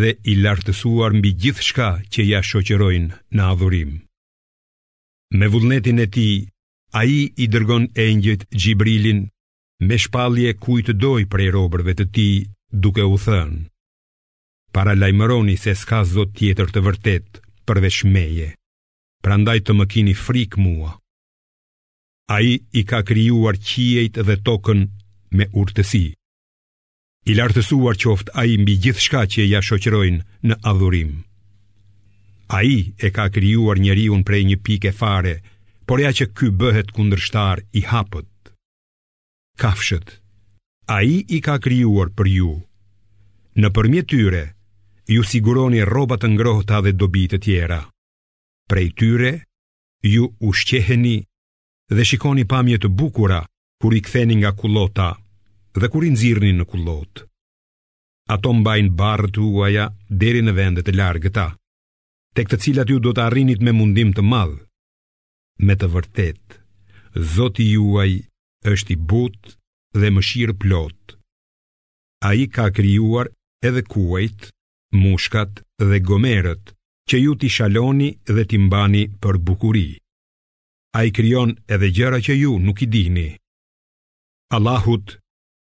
dhe i lartësuar mbi gjithçka që ia shoqërojnë në adhurim. Me vullnetin e tij, ai i dërgon engjëjt Xhibrilin me shpalje kujt të dojë prej robërve të tij duke u thënë. Paralajmëroni se s'ka zot tjetër të vërtetë përveç meje, prandaj të më kini frikë mua. Ai i ka krijuar qiejt dhe tokën me urtësi. I lartësuar qoftë ai mbi gjithçka që ia shoqërojnë në adhurim. Ai e ka krijuar njeriun prej një pike fare, por ja që ky bëhet kundërshtar i hapët. Kafshët. Ai i ka krijuar për ju. Nëpërmjet tyre, ju siguroni rroba të ngrohta dhe dobi të tjera. Prej tyre, ju ushqeheni dhe shikoni pamje të bukura kur i ktheni nga kullota dhe kur i nxirrni në kullotë. Ato mbajnë barrët tuaja deri në vende të largëta, tek të cilat ju do të arrinit me mundim të madh. Me të vërtetë, Zoti juaj është i butë dhe mëshirëplotë. Ai ka krijuar edhe kuajt, mushkat dhe gomerët që ju t'i shaloni dhe t'i mbani për bukuri. Ai krijon edhe gjëra që ju nuk i dini. Allahut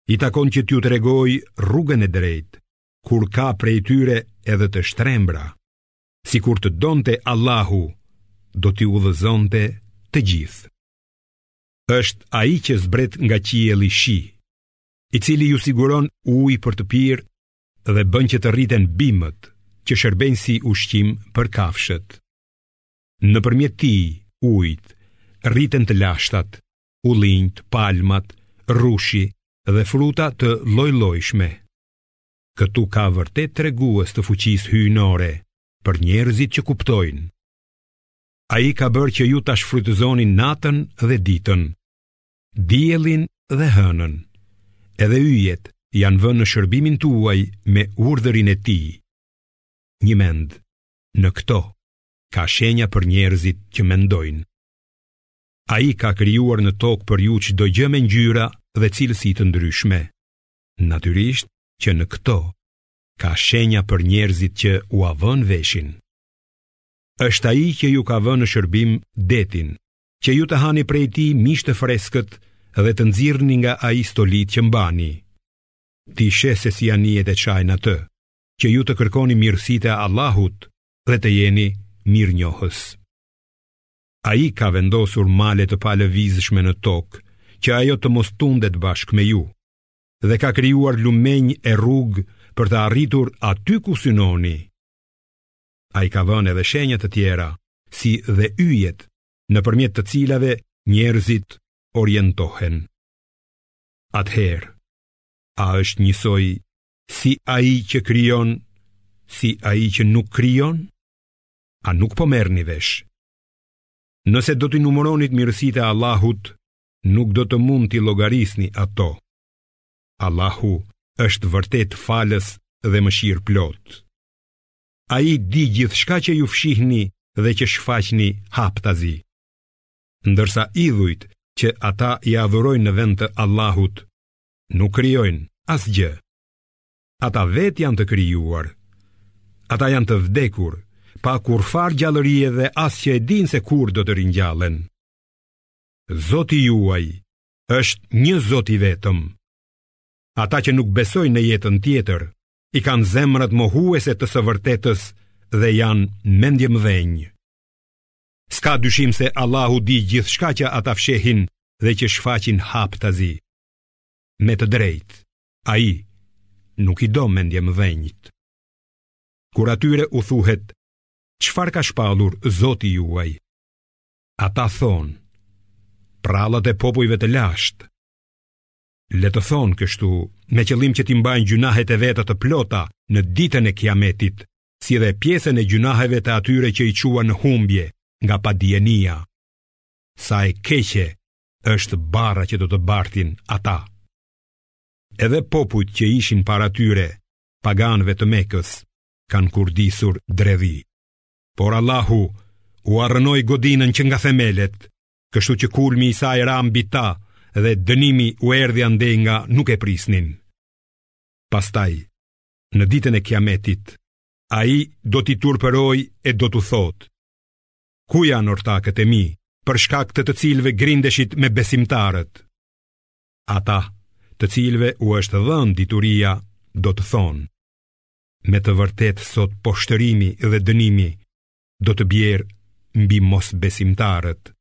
i takon që t'ju tregojë rrugën e drejtë, kur ka prej tyre edhe të shtrembra, sikur të donte Allahu, do t'i udhëzonte të gjithë. Është ai që zbret nga qielli shi, i cili ju siguron ujë për të pirë dhe bën që të rriten bimët që shërbejnë si ushqim për kafshët. Nëpërmjet tij, ujit, rriten të lashtat, ullinjtë, palmat, rrushi dhe fruta të llojllojshme. Këtu ka vërtet tregues të fuqisë hyjnore për njerëzit që kuptojnë. Ai ka bërë që ju ta shfrytëzoni natën dhe ditën, diellin dhe hënën. Edhe yjet janë vënë në shërbimin tuaj me urdhërin e tij. Njëmend në këto ka shenja për njerëzit që mendojnë. Ai ka krijuar në tokë për ju çdo gjë me ngjyra dhe cilësi të ndryshme. Natyrisht që në këto ka shenja për njerëzit që ua vënë veshin. Është ai që ju ka vënë në shërbim detin, që ju të hani prej tij mish të freskët dhe të nxirrni nga ai stolitë që mbani. Ti sheh se si anijet e çajnë atë, që ju të kërkoni mirësitë e Allahut, dhe të jeni mirënjohës. Ai ka vendosur male të palëvizshme në tokë, që ajo të mos tundet bashkë me ju, dhe ka krijuar lumenj e rrugë për të arritur aty ku synoni. Ai ka vënë edhe shenja të tjera, si dhe yjet, nëpërmjet të cilave njerëzit orientohen. Atëherë, a është njësoj Si ai që krijon, si ai që nuk krijon? A nuk po merrni vesh? Nëse do t'i numëronit mirësitë e Allahut, nuk do të mund t'i llogarisni ato. Allahu është vërtet falës dhe mëshirëplotë. Ai di gjithçka që ju fshihni dhe që shfaqni haptazi. Ndërsa idhujt që ata i adhurojnë në vend të Allahut, nuk krijojnë asgjë. Ata vetë janë të krijuar. Ata janë të vdekur, pa kurrfarë gjallërie dhe as që e dinë se kur do të ringjallen. Zoti juaj është një Zot i vetëm. Ata që nuk besojnë në jetën tjetër, i kanë zemrat mohuese të së vërtetës dhe janë mendjemëdhenj. S'ka dyshim se Allahu di gjithçka që ata fshehin dhe që shfaqin haptazi. Me të drejtë, ai nuk i do mendjemëdhenjtë. Kur atyre u thuhet, çfarë ka shpallur Zoti juaj? Ata thonë, përrallat e popujve të lashtë, Le të thonë kështu, me qëllim që t'i mbajnë gjynahet e veta të plota në ditën e kiametit, si dhe pjesën e gjynaheve të atyre që i çuan në humbje nga padijenia. Sa e keqe është barra që do të bartin ata. Edhe popujt që ishin para tyre, paganëve të Mekës, kanë kurdisur dredhi. Por Allahu ua rrënoi godinën që nga themelet, kështu që kulmi i saj ra mbi ta dhe dënimi u erdhi andej nga nuk e prisnin. Pastaj në ditën e kiametit, ai do t'i turpërojë e do t'u thotë. Ku janë ortakët e mi, për shkak të të cilëve grindeshit me besimtarët? Ata, të cilëve u është dhënë dituria, do të thonë. Me të vërtetë sot poshtërimi dhe dënimi do të bjerë mbi mosbesimtarët,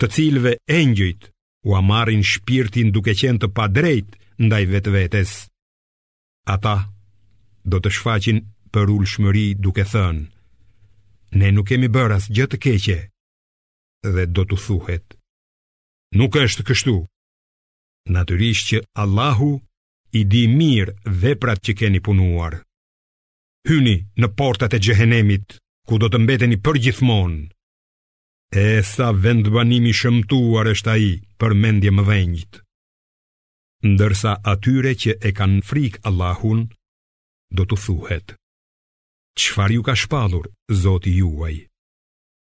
të cilëve engjëjt ua marrin shpirtin duke qenë të padrejtë ndaj vetvetes. Ata do të shfaqin përulshmëri duke thënë, ne nuk kemi bërë asgjë të keqe, dhe do t'u thuhet, nuk është kështu. Natyrisht që Allahu i di mirë veprat që keni punuar. Hyni në portat e xhehenemit, ku do të mbeteni përgjithmonë. E sa vendbanim i shëmtuar është ai për mendjemëdhenjtë. Ndërsa atyre që e kanë frikë Allahun, do t'u thuhet, çfarë ju ka shpallur, Zoti juaj?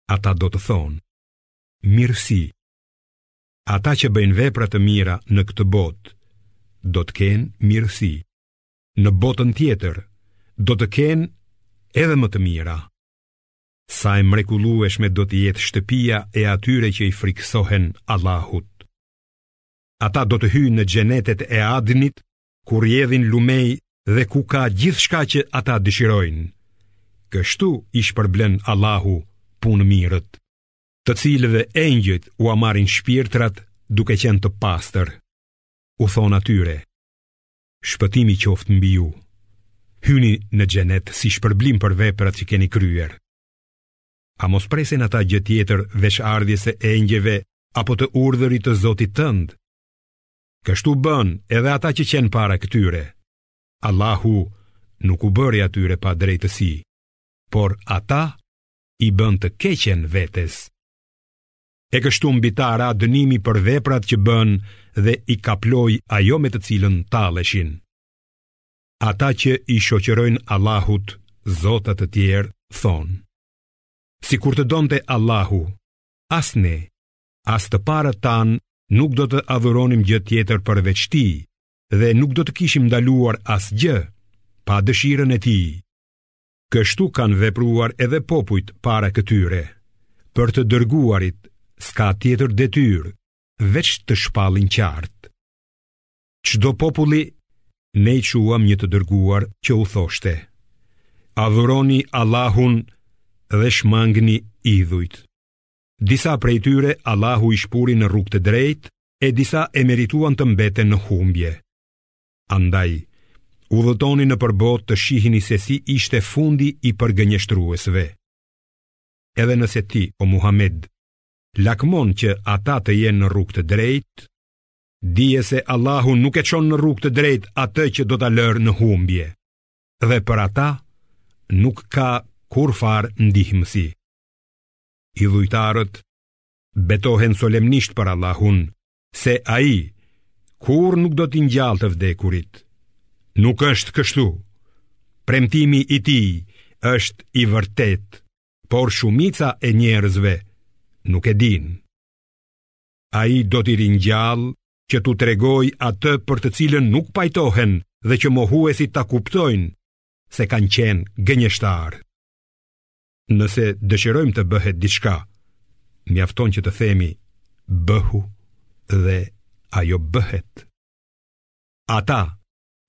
Ata do të thonë, mirësi, ata që bëjnë vepra të mira në këtë botë, do të kenë mirësi, në botën tjetër, do të kenë edhe më të mira. Sa e mrekullueshme do të jetë shtëpia e atyre që i frikësohen Allahut. Ata do të hyjnë në xhenetet e Adnit, ku rrjedhin lumenj dhe ku ka gjithçka që ata dëshirojnë. Kështu i shpërblen Allahu punëmirët, të cilëve engjëjt ua marrin shpirtrat duke qenë të pastër. U thonë atyre: Shpëtimi qoftë mbi ju. Hyni në xhenet si shpërblim për veprat që keni kryer. A mos presin ata gjë tjetër veç ardhjes së engjëjve apo të urdhërit të Zotit tënd? Kështu bënë edhe ata që qenë para këtyre. Allahu nuk u bëri atyre padrejtësi, por ata i bënë të keqen vetes. E kështu mbi ta ra dënimi për veprat që bënë dhe i kaploi ajo me të cilën talleshin. Ata që i shoqërojnë Allahut zota të tjerë thonë: Sikur të donte Allahu, as ne, as të parët tanë nuk do të adhuronim gjë tjetër përveç tij dhe nuk do të kishim ndaluar asgjë pa dëshirën e tij. Kështu kanë vepruar edhe popujt para këtyre, për të dërguarit s'ka tjetër detyrë, veç të shpallin qartë. Çdo populli ne i çuam një të dërguar që u thoshte Adhuroni Allahun dhe shmangni idhujt Disa prej tyre Allahu i shpuri në rrugë të drejtë E disa e merituan të mbeten në humbje Andaj, udhëtoni nëpër botë të shihni se si ishte fundi i përgënjeshtruesve Edhe nëse ti, o Muhamed, lakmon që ata të jenë në rrugë të drejtë Dije se Allahu nuk e çon në rrugë të drejtë atë që do ta lërë në humbje. Dhe për ata nuk ka kurrfarë ndihmësi. Idhujtarët betohen solemnisht për Allahun se ai kurrë nuk do t'i ngjallë të vdekurit. Nuk është kështu. Premtimi i tij është i vërtetë, por shumica e njerëzve nuk e dinë. ai do t'i ringjallë që t'u tregojë atë për të cilën nuk pajtohen dhe që mohuesit ta kuptojnë se kanë qenë gënjeshtarë. Nëse dëshirojmë të bëhet diçka, mjafton që të themi bëhu dhe ajo bëhet. Ata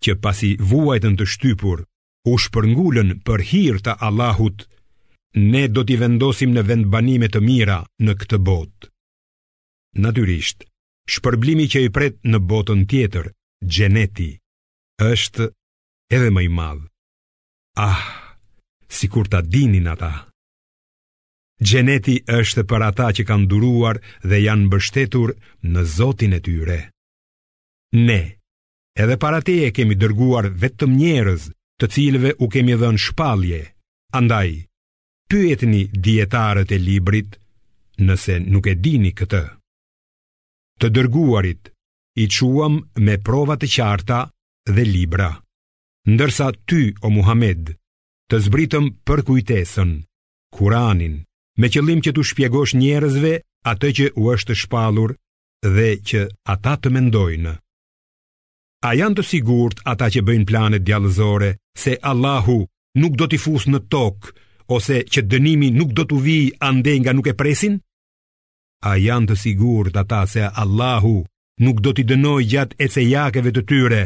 që pasi vuajtën të shtypur u shpërngulën për hir të Allahut, ne do t'i vendosim në vendbanime të mira në këtë botë. Natyrisht, shpërblimi që i pret në botën tjetër, xheneti, është edhe më i madh. Ah, sikur ta dinin ata. Xheneti është për ata që kanë duruar dhe janë mbështetur në Zotin e tyre. Ne, edhe para teje kemi dërguar vetëm njerëz të cilëve u kemi dhënë shpallje, andaj, Pyetni dijetarët e librit nëse nuk e dini këtë. Të dërguarit i çuam me prova të qarta dhe libra. Ndërsa ty o Muhammed të zbritëm përkujtesën, Kuranin, me qëllim që t'u shpjegosh njerëzve atë që u është shpallur dhe që ata të mendojnë. A janë të sigurt ata që bëjnë plane djallëzore se Allahu nuk do t'i fusë në tokë ose që dënimi nuk do t'u vijë andej nga nuk e presin? A janë të sigurt ata se Allahu nuk do t'i dënojë gjatë ecejakeve të tyre,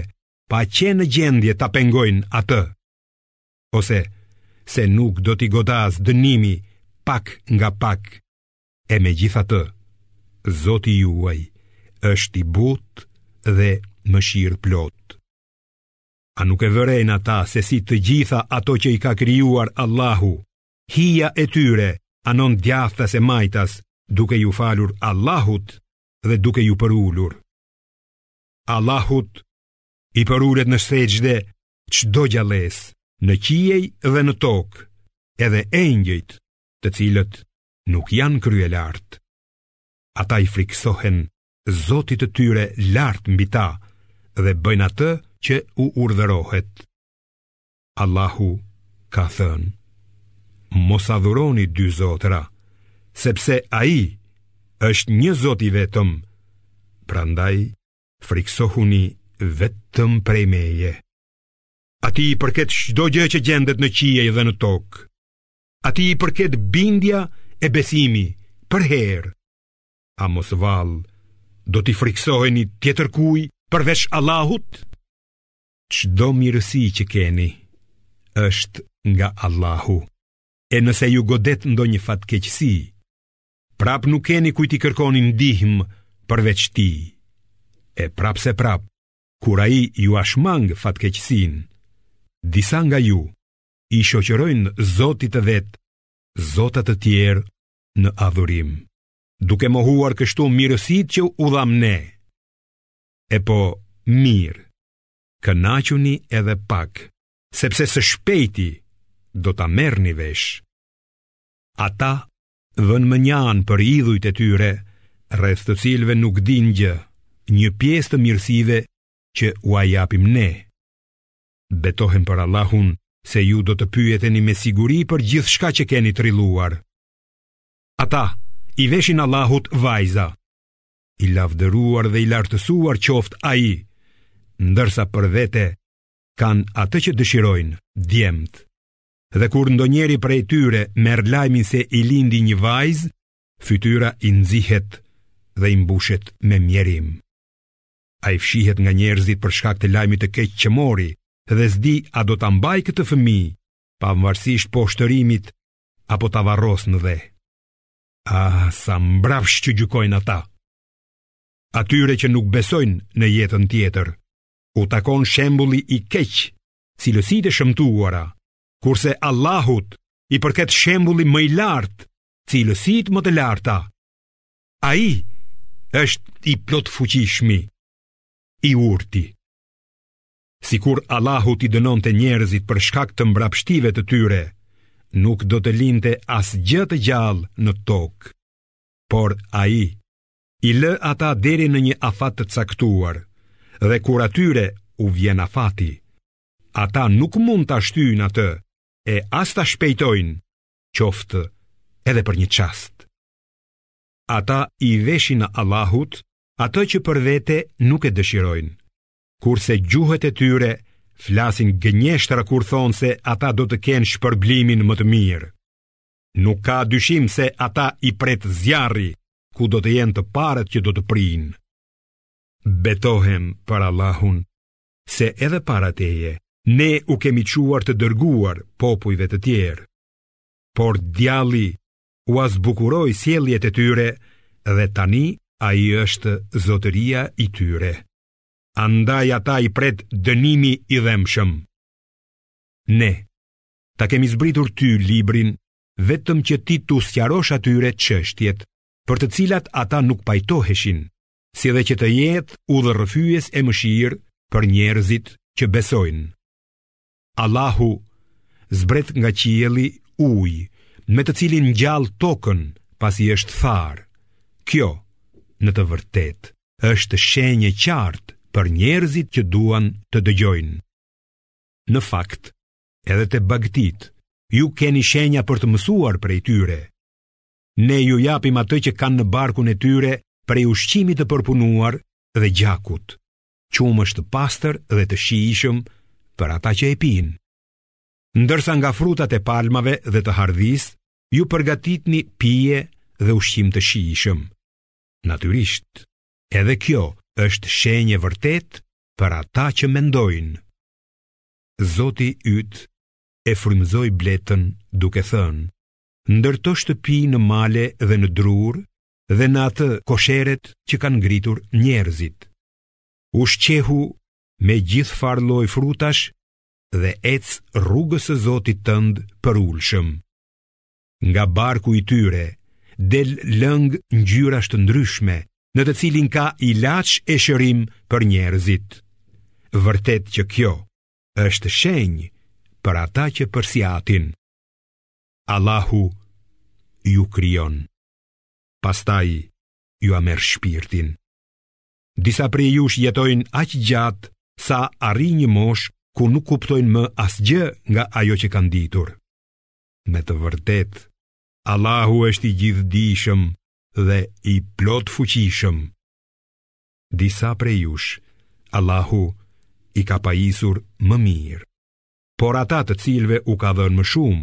pa qenë në gjendje ta pengojnë atë? Ose, se nuk do t'i godasë dënimi pak nga pak, E megjithatë, Zoti juaj është i butë dhe mëshirëplotë. A nuk e vërejnë ata se si të gjitha ato që i ka krijuar Allahu, hija e tyre anon djathtas e majtas duke iu falur Allahut dhe duke iu përulur. Allahut i përulet në sexhde çdo gjallesë në qiej dhe në tokë edhe engjëjt të cilët nuk janë kryelartë. Ata i frikësohen Zotit të tyre lart mbi ta dhe bëjnë atë që u urdhërohet. Allahu ka thënë: Mos adhuroni dy zotëra, sepse ai është një Zot i vetëm. Prandaj frikësohuni vetëm prej meje. Atij i përket çdo gjë që gjendet në qiej dhe në tokë. Atij i përket bindja e besimi përherë. A mos vallë, do t'i frikësoheni tjetërkujt përveç Allahut? Çdo mirësi që keni, është nga Allahu. E nëse ju godet ndonjë fatkeqësi, prapë nuk keni kujt t'i kërkoni ndihmë përveç tij. E prapëseprapë, kur ai jua shmang fatkeqësinë, disa nga ju, i shoqërojnë Zotit të vet zota të tjerë në adhurim, duke mohuar kështu mirësitë që u dhamë ne. E po mirë, kënaquni edhe pak, sepse së shpejti do ta merrni vesh. Ata vënë mënjanë për idhujt e tyre, rreth të cilëve nuk dinë gjë, një pjesë të mirësive që ua japim ne. Betohem për Allahun se ju do të pyeteni me siguri për gjithçka që keni trilluar. Ata, i veshin Allahut vajza. I lavdëruar dhe i lartësuar qoftë ai, ndërsa për vete, kanë atë që dëshirojnë, djemtë. Dhe kur ndonjeri prej tyre merr lajmin se i lindi një vajzë, fytyra i nxihet dhe i mbushet me mjerim. Ai fshihet nga njerëzit për shkak të lajmit të keq që mori dhe s'di a do ta mbajë këtë fëmijë, pavarësisht poshtërimit, apo ta varrosë në dhe. A, sa mbrapsht që gjykojnë ata! Atyre që nuk besojnë në jetën tjetër, u takon shembulli i keq, cilësitë e shëmtuara, kurse Allahut i përket shembulli më i lartë, cilësitë më të larta, Ai është i plotfuqishmi, i urti. Sikur Allahu t'i dënonte njerëzit për shkak të mbrapshtive të tyre, nuk do të linte asgjë të gjallë në tokë. Por ai i lë ata deri në një afat të caktuar, dhe kur atyre u vjen afati, ata nuk mund ta shtyjnë atë, e as ta shpejtojnë, qoftë edhe për një çast. Ata i veshin në Allahut atë që për vete nuk e dëshirojnë. Kurse gjuhët e tyre flasin gënjeshtra kur thonë se ata do të kenë shpërblimin më të mirë. Nuk ka dyshim se ata i pret zjarri, ku do të jenë të parët që do të prijnë. Betohem për Allahun, se edhe para teje, ne u kemi çuar të dërguar popujve të tjerë. Por djalli ua zbukuroi sjelljet e tyre dhe tani ai është zotëria i tyre. Andaj ata i pret dënimi i dhembshëm. Ne, ta kemi zbritur ty librin, vetëm që ti t'u sqarosh atyre çështjet, për të cilat ata nuk pajtoheshin, si dhe që të jetë udhërrëfyes e mëshirë për njerëzit që besojnë. Allahu zbret nga qielli ujë me të cilin ngjall tokën pasi është tharë. Kjo në të vërtetë është shenjë e qartë për njerëzit që duan të dëgjojnë. Në fakt, edhe te bagëtitë ju keni shenja për të mësuar prej tyre. Ne ju japim atë që kanë në barkun e tyre prej ushqimit të përpunuar dhe gjakut. Qumësht të pastër dhe të shijshëm për ata që e pinë. Ndërsa nga frutat e palmave dhe të hardhisë, ju përgatitni pije dhe ushqim të shijshëm. Natyrisht, edhe kjo është shenjë e vërtetë për ata që mendojnë. Zoti yt e frymëzoi bletën duke thënë: Ndërto shtëpi në male dhe në drurë, dhe në ato kosheret që kanë ngritur njerëzit. Ushqehu me gjithfarë lloj frutash dhe ec rrugës së Zotit tënd përulshëm. Nga barku i tyre del lëng ngjyrash të ndryshme, në të cilin ka ilaç e shërim për njerëzit. Vërtet që kjo është shenjë për ata që përsiatin. Allahu ju krijon. pastaj jua merr shpirtin. Disa prej jush jetojnë aq gjatë sa arrijnë moshë ku nuk kuptojnë më asgjë nga ajo që kanë ditur. Me të vërtetë, Allahu është i gjithëdijshëm dhe i plotfuqishëm. Disa prej jush, Allahu i ka pajisur më mirë, por ata të cilëve u ka dhënë më shumë,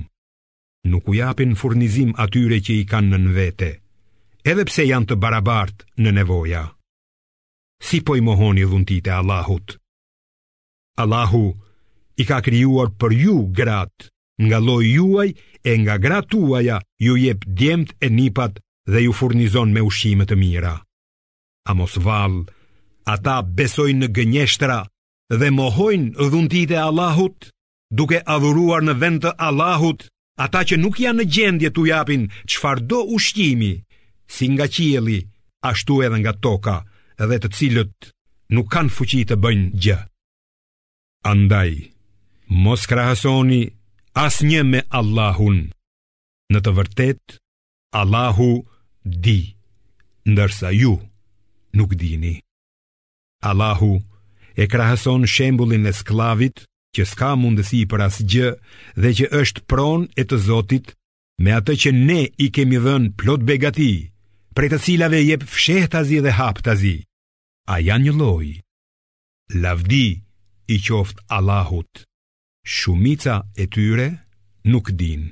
nuk u japin furnizim atyre që i kanë nën vete, edhe pse janë të barabartë në nevoja. Si po i mohoni dhuntitë e Allahut? Allahu i ka krijuar për ju gratë, nga lloji juaj e nga gratë tuaja ju jep djemt e nipat dhe ju furnizon me ushqime të mira. A mos vallë, ata besojnë në gënjeshtra dhe mohojnë dhuntitë e Allahut? duke adhuruar në vend të Allahut ata që nuk janë në gjendje t'u japin çfarëdo ushqimi, si nga qielli, ashtu edhe nga toka, dhe të cilët nuk kanë fuqi të bëjnë gjë. Andaj, mos krahasoni asnjë me Allahun. Në të vërtetë, Allahu di, ndërsa ju nuk dini. Allahu e krahason shembullin e skllavit që s'ka mundësi për asgjë dhe që është pronë e të zotit me atë që ne i kemi dhënë plot begati, prej të cilave jep fshehtazi dhe haptazi. A janë njëlloj? Lavdi i qoftë Allahut. Shumica e tyre nuk dinë.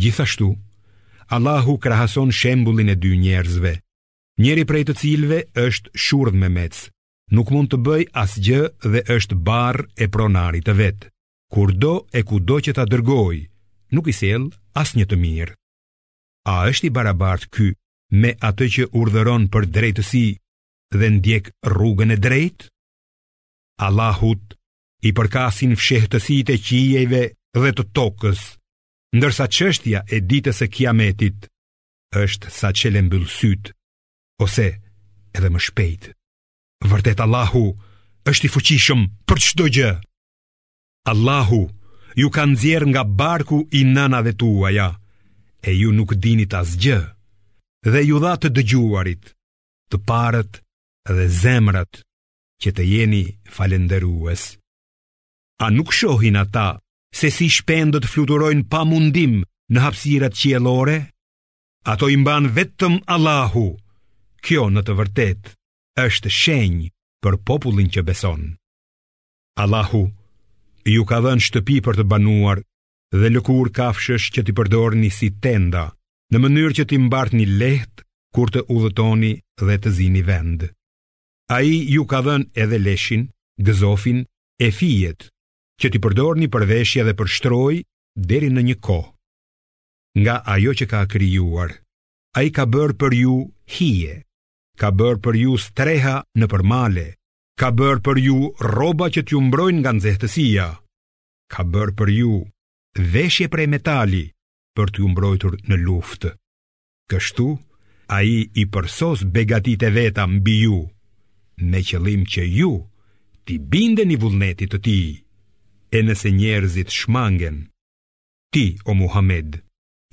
Gjithashtu, Allahu krahason shembullin e dy njerëzve, njëri prej të cilëve është shurdhmemec, nuk mund të bëjë asgjë dhe është barrë e pronarit të vet. Kurdo e kudo që ta dërgojë, nuk i sjell asnjë të mirë. A është i barabartë ky me atë që urdhëron për drejtësi dhe ndjek rrugën e drejtë? Allahut i përkasin fshehtësitë e qiejve dhe të tokës, ndërsa çështja e ditës së Kiametit është sa çel e mbyll sytë, ose edhe më shpejt. Vërtet Allahu është i fuqishëm për çdo gjë. Allahu ju ka nxjerrë nga barku i nënave tuaja, e ju nuk dinit asgjë, dhe ju dha të dëgjuarit, të parët dhe zemrat që të jeni falënderues. A nuk shohin ata se si shpendët fluturojnë pa mundim në hapësirat qiellore? Ato i mban vetëm Allahu. Kjo në të vërtetë është shenjë për popullin që beson. Allahu ju ka dhënë shtëpi për të banuar dhe lëkurë kafshësh që t'i përdorni si tenda, në mënyrë që t'i mbartni lehtë kur të udhëtoni dhe të zini vend. Ai ju ka dhënë edhe leshin, gëzofin, e fijet, që t'i përdorni për veshje dhe për shtrojë deri në një kohë. Nga ajo që ka krijuar, ai ka bërë për ju hije, ka bërë për ju streha nëpër male, ka bërë për ju rroba që t'ju mbrojnë nga nxehtësia, ka bërë për ju veshje prej metali për t'ju mbrojtur në luftë. Kështu, ai i përsos begatitë e veta mbi ju, me qëllim që ju t'i bindeni vullnetit të tij, e nëse njerëzit shmangen, ti, o Muhammed,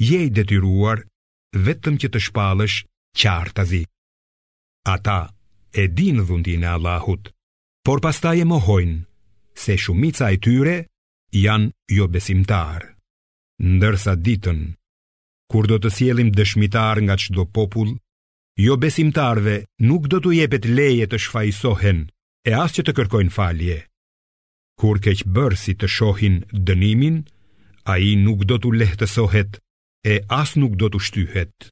je i detyruar vetëm që të shpallësh qartazi. Ata e dinë dhuntinë e Allahut, por pastaj e mohojnë se shumica e tyre janë jobesimtarë. Ndërsa ditën kur do të sjellim dëshmitarë nga çdo popull, jobesimtarëve nuk do t'u jepet leje të shfajësohen e as që të kërkojnë falje. Kur keqbërësit të shohin dënimin, ai nuk do t'u lehtësohet e as nuk do t'u shtyhet.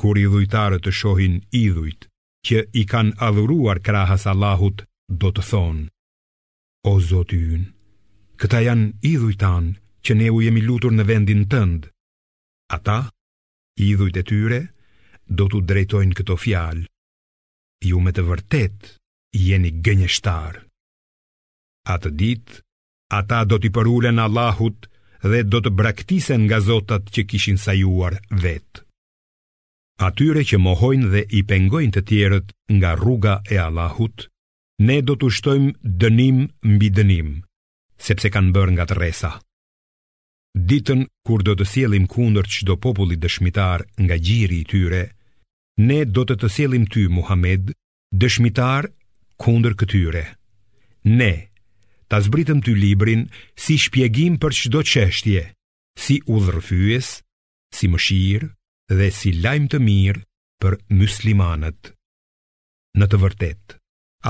Kur idhujtarët të shohin idhujt që i kanë adhuruar krahas Allahut, do të thonë, o Zoti ynë, këta janë idhujt tanë që ne u jemi lutur në vendin tënd. Ata, idhujt e tyre, do t'u drejtojnë këto fjalë. Ju me të vërtetë jeni gënjeshtarë. Atë ditë, ata do t'i përulen Allahut dhe do të braktisen nga zotat që kishin sajuar vetë. Atyre që mohojnë dhe i pengojnë të tjerët nga rruga e Allahut, Ne do t'u shtojmë dënim mbi dënim, sepse kanë bërë ngatërresa. Ditën kur do të sjellim kundër çdo populli dëshmitar nga gjiri i tyre, ne do të të sjellim ty, Muhammed, dëshmitar kundër këtyre. Ne, ta zbritëm ty librin si shpjegim për çdo çështje, si udhërrëfyes, si mëshirë dhe si lajm të mirë për muslimanët. Në të vërtetë,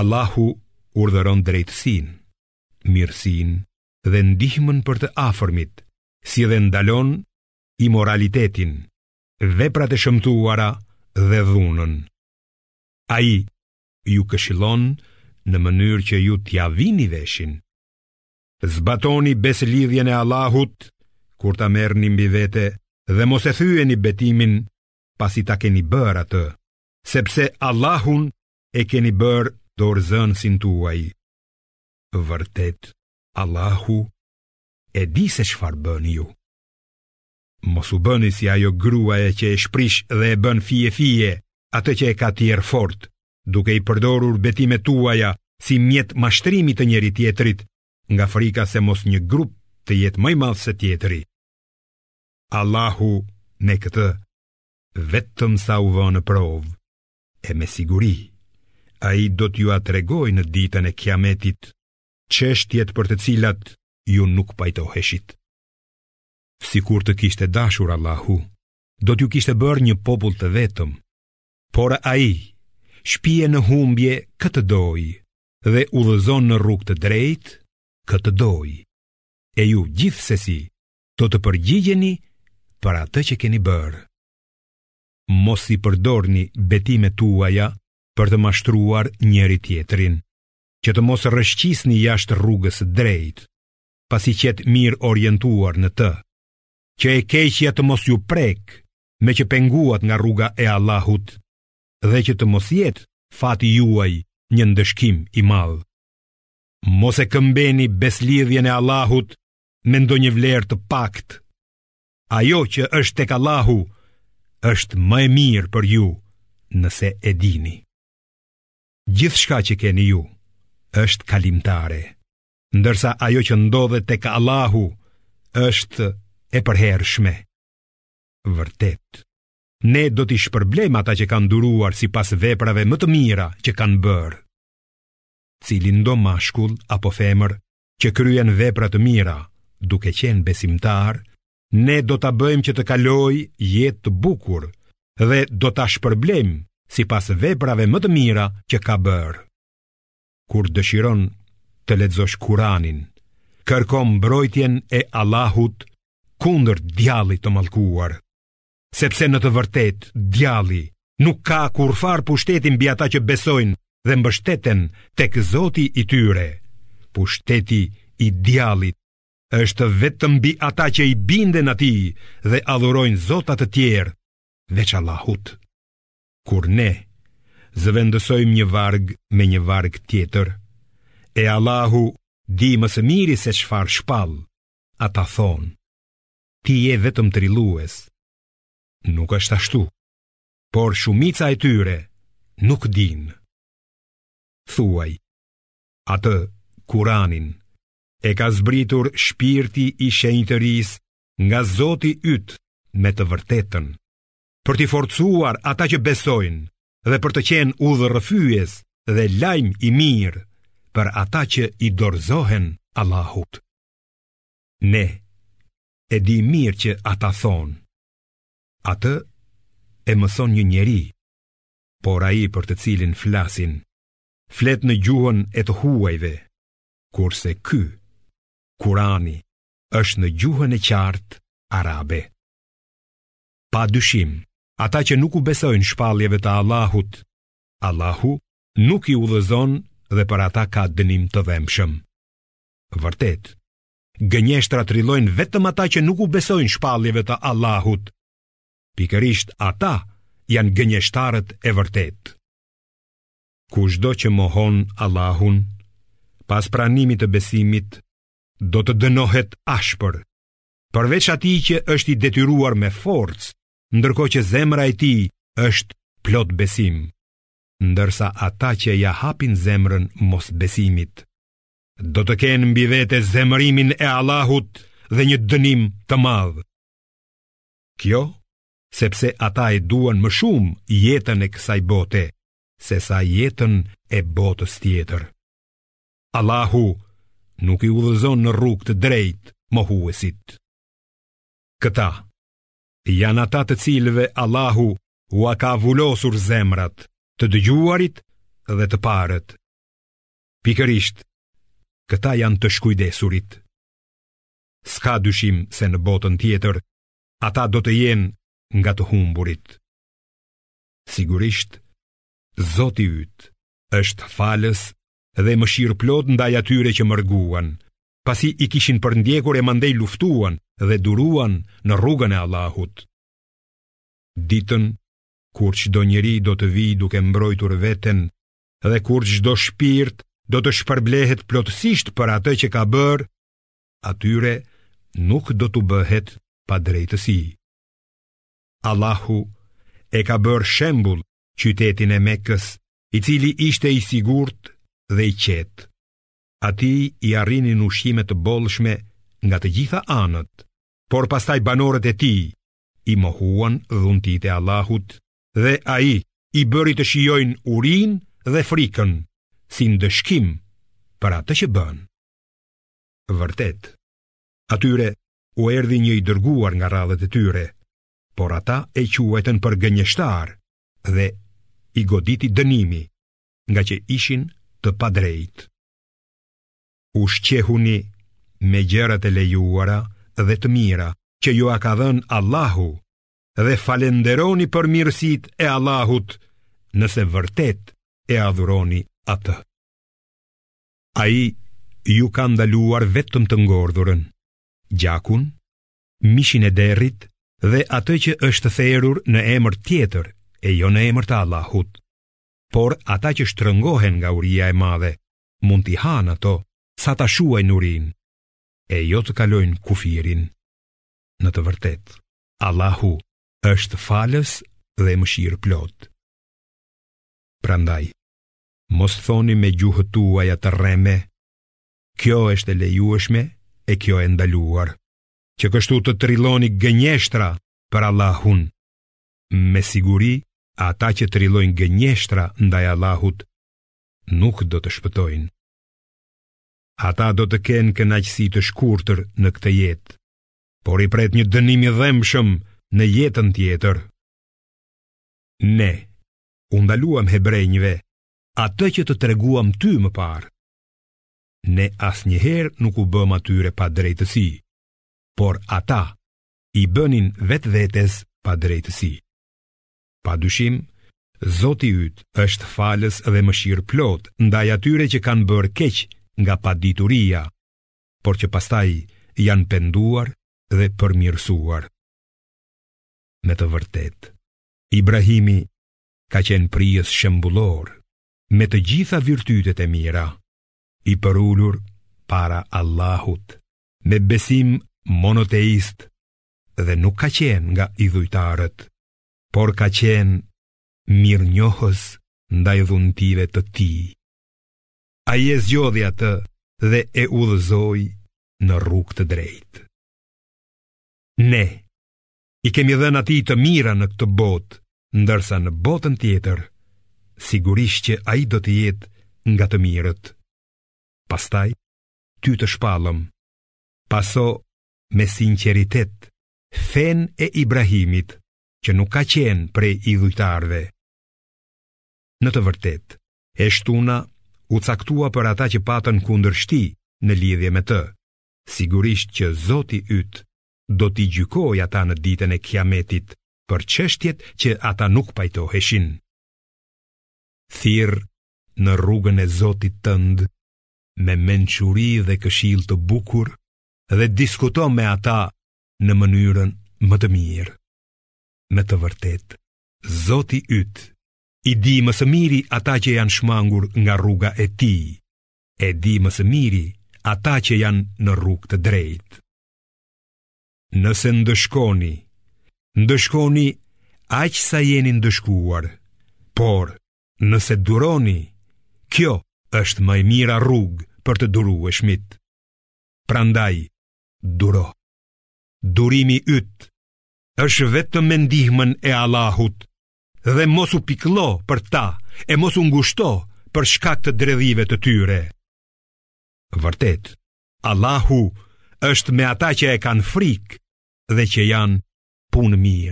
Allahu urdhëron drejtësinë, mirësinë dhe ndihmën për të afërmit, si dhe ndalon imoralitetin, veprat e shëmtuara dhe dhunën. Ai ju këshillon në mënyrë që ju t'ia vini veshin. Zbatoni besëlidhjen e Allahut, kur ta merrni mbi vete dhe mos e thyeni betimin pasi ta keni bërë atë. sepse Allahun e keni bërë dorëzanësin tuaj. Vërtet, Allahu e di se çfarë bëni ju. Mos u bëni si ajo gruaja që e shprish dhe e bën fije fije, atë që e ka tjerrë fort, duke i përdorur betimet tuaja si mjet mashtrimi të njëri-tjetrit, nga frika se mos një grup të jetë më i madh se tjetri. Allahu me këtë vetëm sa ju vë në provë, e me siguri, ai do t'jua tregojë në ditën e kiametit, çështjet për të cilat ju nuk pajtoheshit. Sikur të kishte dashur Allahu, do t'ju kishte bërë një popull të vetëm, por ai shpie në humbje kë të dojë dhe udhëzon në rrugë të drejtë kë të dojë, e ju gjithsesi do të përgjigjeni për atë që keni bërë. Mos i përdorni betimet tuaja për të mashtruar njëri-tjetrin, që të mos rrëshqisni jashtë rrugës së drejtë, pasi qetë mirë orientuar në të, që e keqja të mos ju prekë meqë penguat nga rruga e Allahut dhe që të mos jetë fati juaj një ndëshkim i madh. Mos e këmbeni besëlidhjen e Allahut me ndonjë vlerë të paktë. Ajo që është tek Allahu është më e mirë për ju nëse e dini. Gjithçka që keni ju është kalimtare, ndërsa ajo që ndodhet tek Allahu është e përhershme. Vërtet, ne do t'i shpërblejmë ata që kanë duruar sipas veprave më të mira që kanë bërë. Cilindo mashkull apo femër që kryen vepra të mira, duke qenë besimtar, ne do ta bëjmë që të kalojë jetë të bukur dhe do ta shpërblejmë sipas veprave më të mira që ka bërë. Kur dëshiron të lexosh Kur'anin, kërko mbrojtjen e Allahut kundër djallit të mallkuar. sepse në të vërtetë djalli nuk ka kurrfarë pushteti mbi ata që besojnë dhe mbështeten tek zoti i tyre. Pushteti i djallit është vetëm mbi ata që i binden atij dhe adhurojnë zota të tjerë veç Allahut. Kur ne zëvendësojmë një varg me një varg tjetër, e Allahu di më së miri se çfarë shpall, ata thonë, ti je vetëm trillues. Nuk është ashtu, por shumica e tyre nuk dinë. Thuaj, atë kuranin e ka zbritur shpirti i shenjtërisë nga zoti yt me të vërtetën, për t'i forcuar ata që besojnë dhe për të qenë udhërrëfyes dhe lajm i mirë për ata që i dorëzohen Allahut. Ne e di mirë që ata thonë, atë e mëson një njeri, por ai për të cilin flasin, flet në gjuhën e të huajve, kurse ky, kurani, është në gjuhën e qartë arabe. Pa dyshim, ata që nuk u besojnë shpalljeve të Allahut, Allahu nuk i udhëzon dhe për ata ka dënim të dhembshëm. Vërtet, gënjeshtra trillojnë vetëm ata që nuk u besojnë shpalljeve të Allahut. Pikërisht ata janë gënjeshtarët e vërtetë. Kushdo që mohon Allahun, pas pranimit të besimit, do të dënohet ashpër, përveç atij që është i detyruar me forcë, ndërkohë që zemra e tij është plot besim, ndërsa ata që ia hapin zemrën mosbesimit, do të kenë mbi vete zemërimin e Allahut dhe një dënim të madh. Kjo sepse ata e duan më shumë jetën e kësaj bote sesa jetën e botës tjetër. Allahu nuk i udhëzon në rrugë të drejtë mohuesit. Këta janë ata të cilëve Allahu ua ka vulosur zemrat, të dëgjuarit dhe të parët. Pikërisht, këta janë të shkujdesurit. S'ka dyshim se në botën tjetër, ata do të jenë nga të humburit. Sigurisht, Zoti yt është falës dhe mëshirëplotë ndaj atyre që mërguan, pasi i kishin përndjekur e mandej luftuan dhe duruan në rrugën e Allahut. Ditën, kur çdo njeri do të vijë duke mbrojtur veten dhe kur çdo shpirt do të shpërblehet plotësisht për atë që ka bërë, atyre nuk do t'u bëhet padrejtësi. Allahu e ka bërë shembull qytetin e Mekës, i cili ishte i sigurt dhe i qetë. Atij i arrinin ushqime të bollshme nga të gjitha anët, por pastaj banorët e tij i mohuan dhuntitë e Allahut dhe ai i bëri të shijojnë urinë dhe frikën si ndëshkim për atë që bënë. Vërtet, atyre u erdhi një i dërguar nga radhët e tyre, por ata e quajtën për gënjeshtar dhe i goditi dënimi ngaqë ishin të padrejtë. Ushqehuni me gjërat e lejuara dhe të mira që jua ka dhënë Allahu dhe falënderoni për mirësitë e Allahut nëse vërtet e adhuroni atë. Ai ju ka ndaluar vetëm të ngordhurën, gjakun, mishin e derrit dhe atë që është therur në emër tjetër e jo në emër të Allahut. Por ata që shtrëngohen nga uria e madhe, mund t'i hanë ato, sa ta shuajnë urinë, e jo të kalojnë kufirin. Në të vërtetë, Allahu është falës dhe mëshirëplotë. Prandaj, mos thoni me gjuhët tuaja të rreme, kjo është e lejueshme e kjo e ndaluar, që kështu të trilloni gënjeshtra për Allahun. Me siguri, ata që trillojnë gënjeshtra ndaj Allahut, nuk do të shpëtojnë. Ata do të kenë kënaqësi të shkurtër në këtë jetë, por i pret një dënim i dhembshëm në jetën tjetër. Ne u ndaluam hebrenjve atë që të treguam ty më parë. Ne asnjëherë nuk u bëmë atyre padrejtësi, por ata i bënin vetëvetes padrejtësi. Pa dyshim, Zoti yt është falës dhe mëshirëplotë ndaj atyre që kanë bërë keq nga padituria por që pastaj janë penduar dhe përmirësuar. Me të vërtetë, Ibrahimi ka qenë prijës shembullor me të gjitha virtytet e mira, i përulur para Allahut, me besim monoteist dhe nuk ka qenë nga idhujtarët, por ka qenë mirënjohës ndaj dhuntive të tij. Ai e zgjodhi atë dhe e udhëzoi në rrugë të drejtë. Ne i kemi dhënë atij të mira në këtë botë, ndërsa në botën tjetër, sigurisht që ai do të jetë nga të mirët. Pastaj, ty të shpallëm: Paso me sinqeritet fenë e Ibrahimit, që nuk ka qenë prej idhujtarëve. Në të vërtetë E shtuna u caktua për ata që patën kundërshti në lidhje me të. Sigurisht që Zoti yt do t'i gjykojë ata në ditën e Kiametit për çështjet që ata nuk pajtoheshin. Thirr në rrugën e Zotit tënd me mençuri dhe këshillë të bukur dhe diskuto me ata në mënyrën më të mirë. Me të vërtetë, Zoti yt I di më së miri ata që janë shmangur nga rruga e tij, e di më së miri ata që janë në rrugë të drejtë. Nëse ndëshkoni, ndëshkoni aq sa jeni ndëshkuar, por nëse duroni, kjo është më e mira rrugë për të durueshmit. Prandaj, duro. Durimi yt është vetëm me ndihmën e Allahut dhe mos u pikëllo për ta e mos u ngushto për shkak të dredhive të tyre. Vërtet, Allahu është me ata që e kanë frikë dhe që janë punëmirë.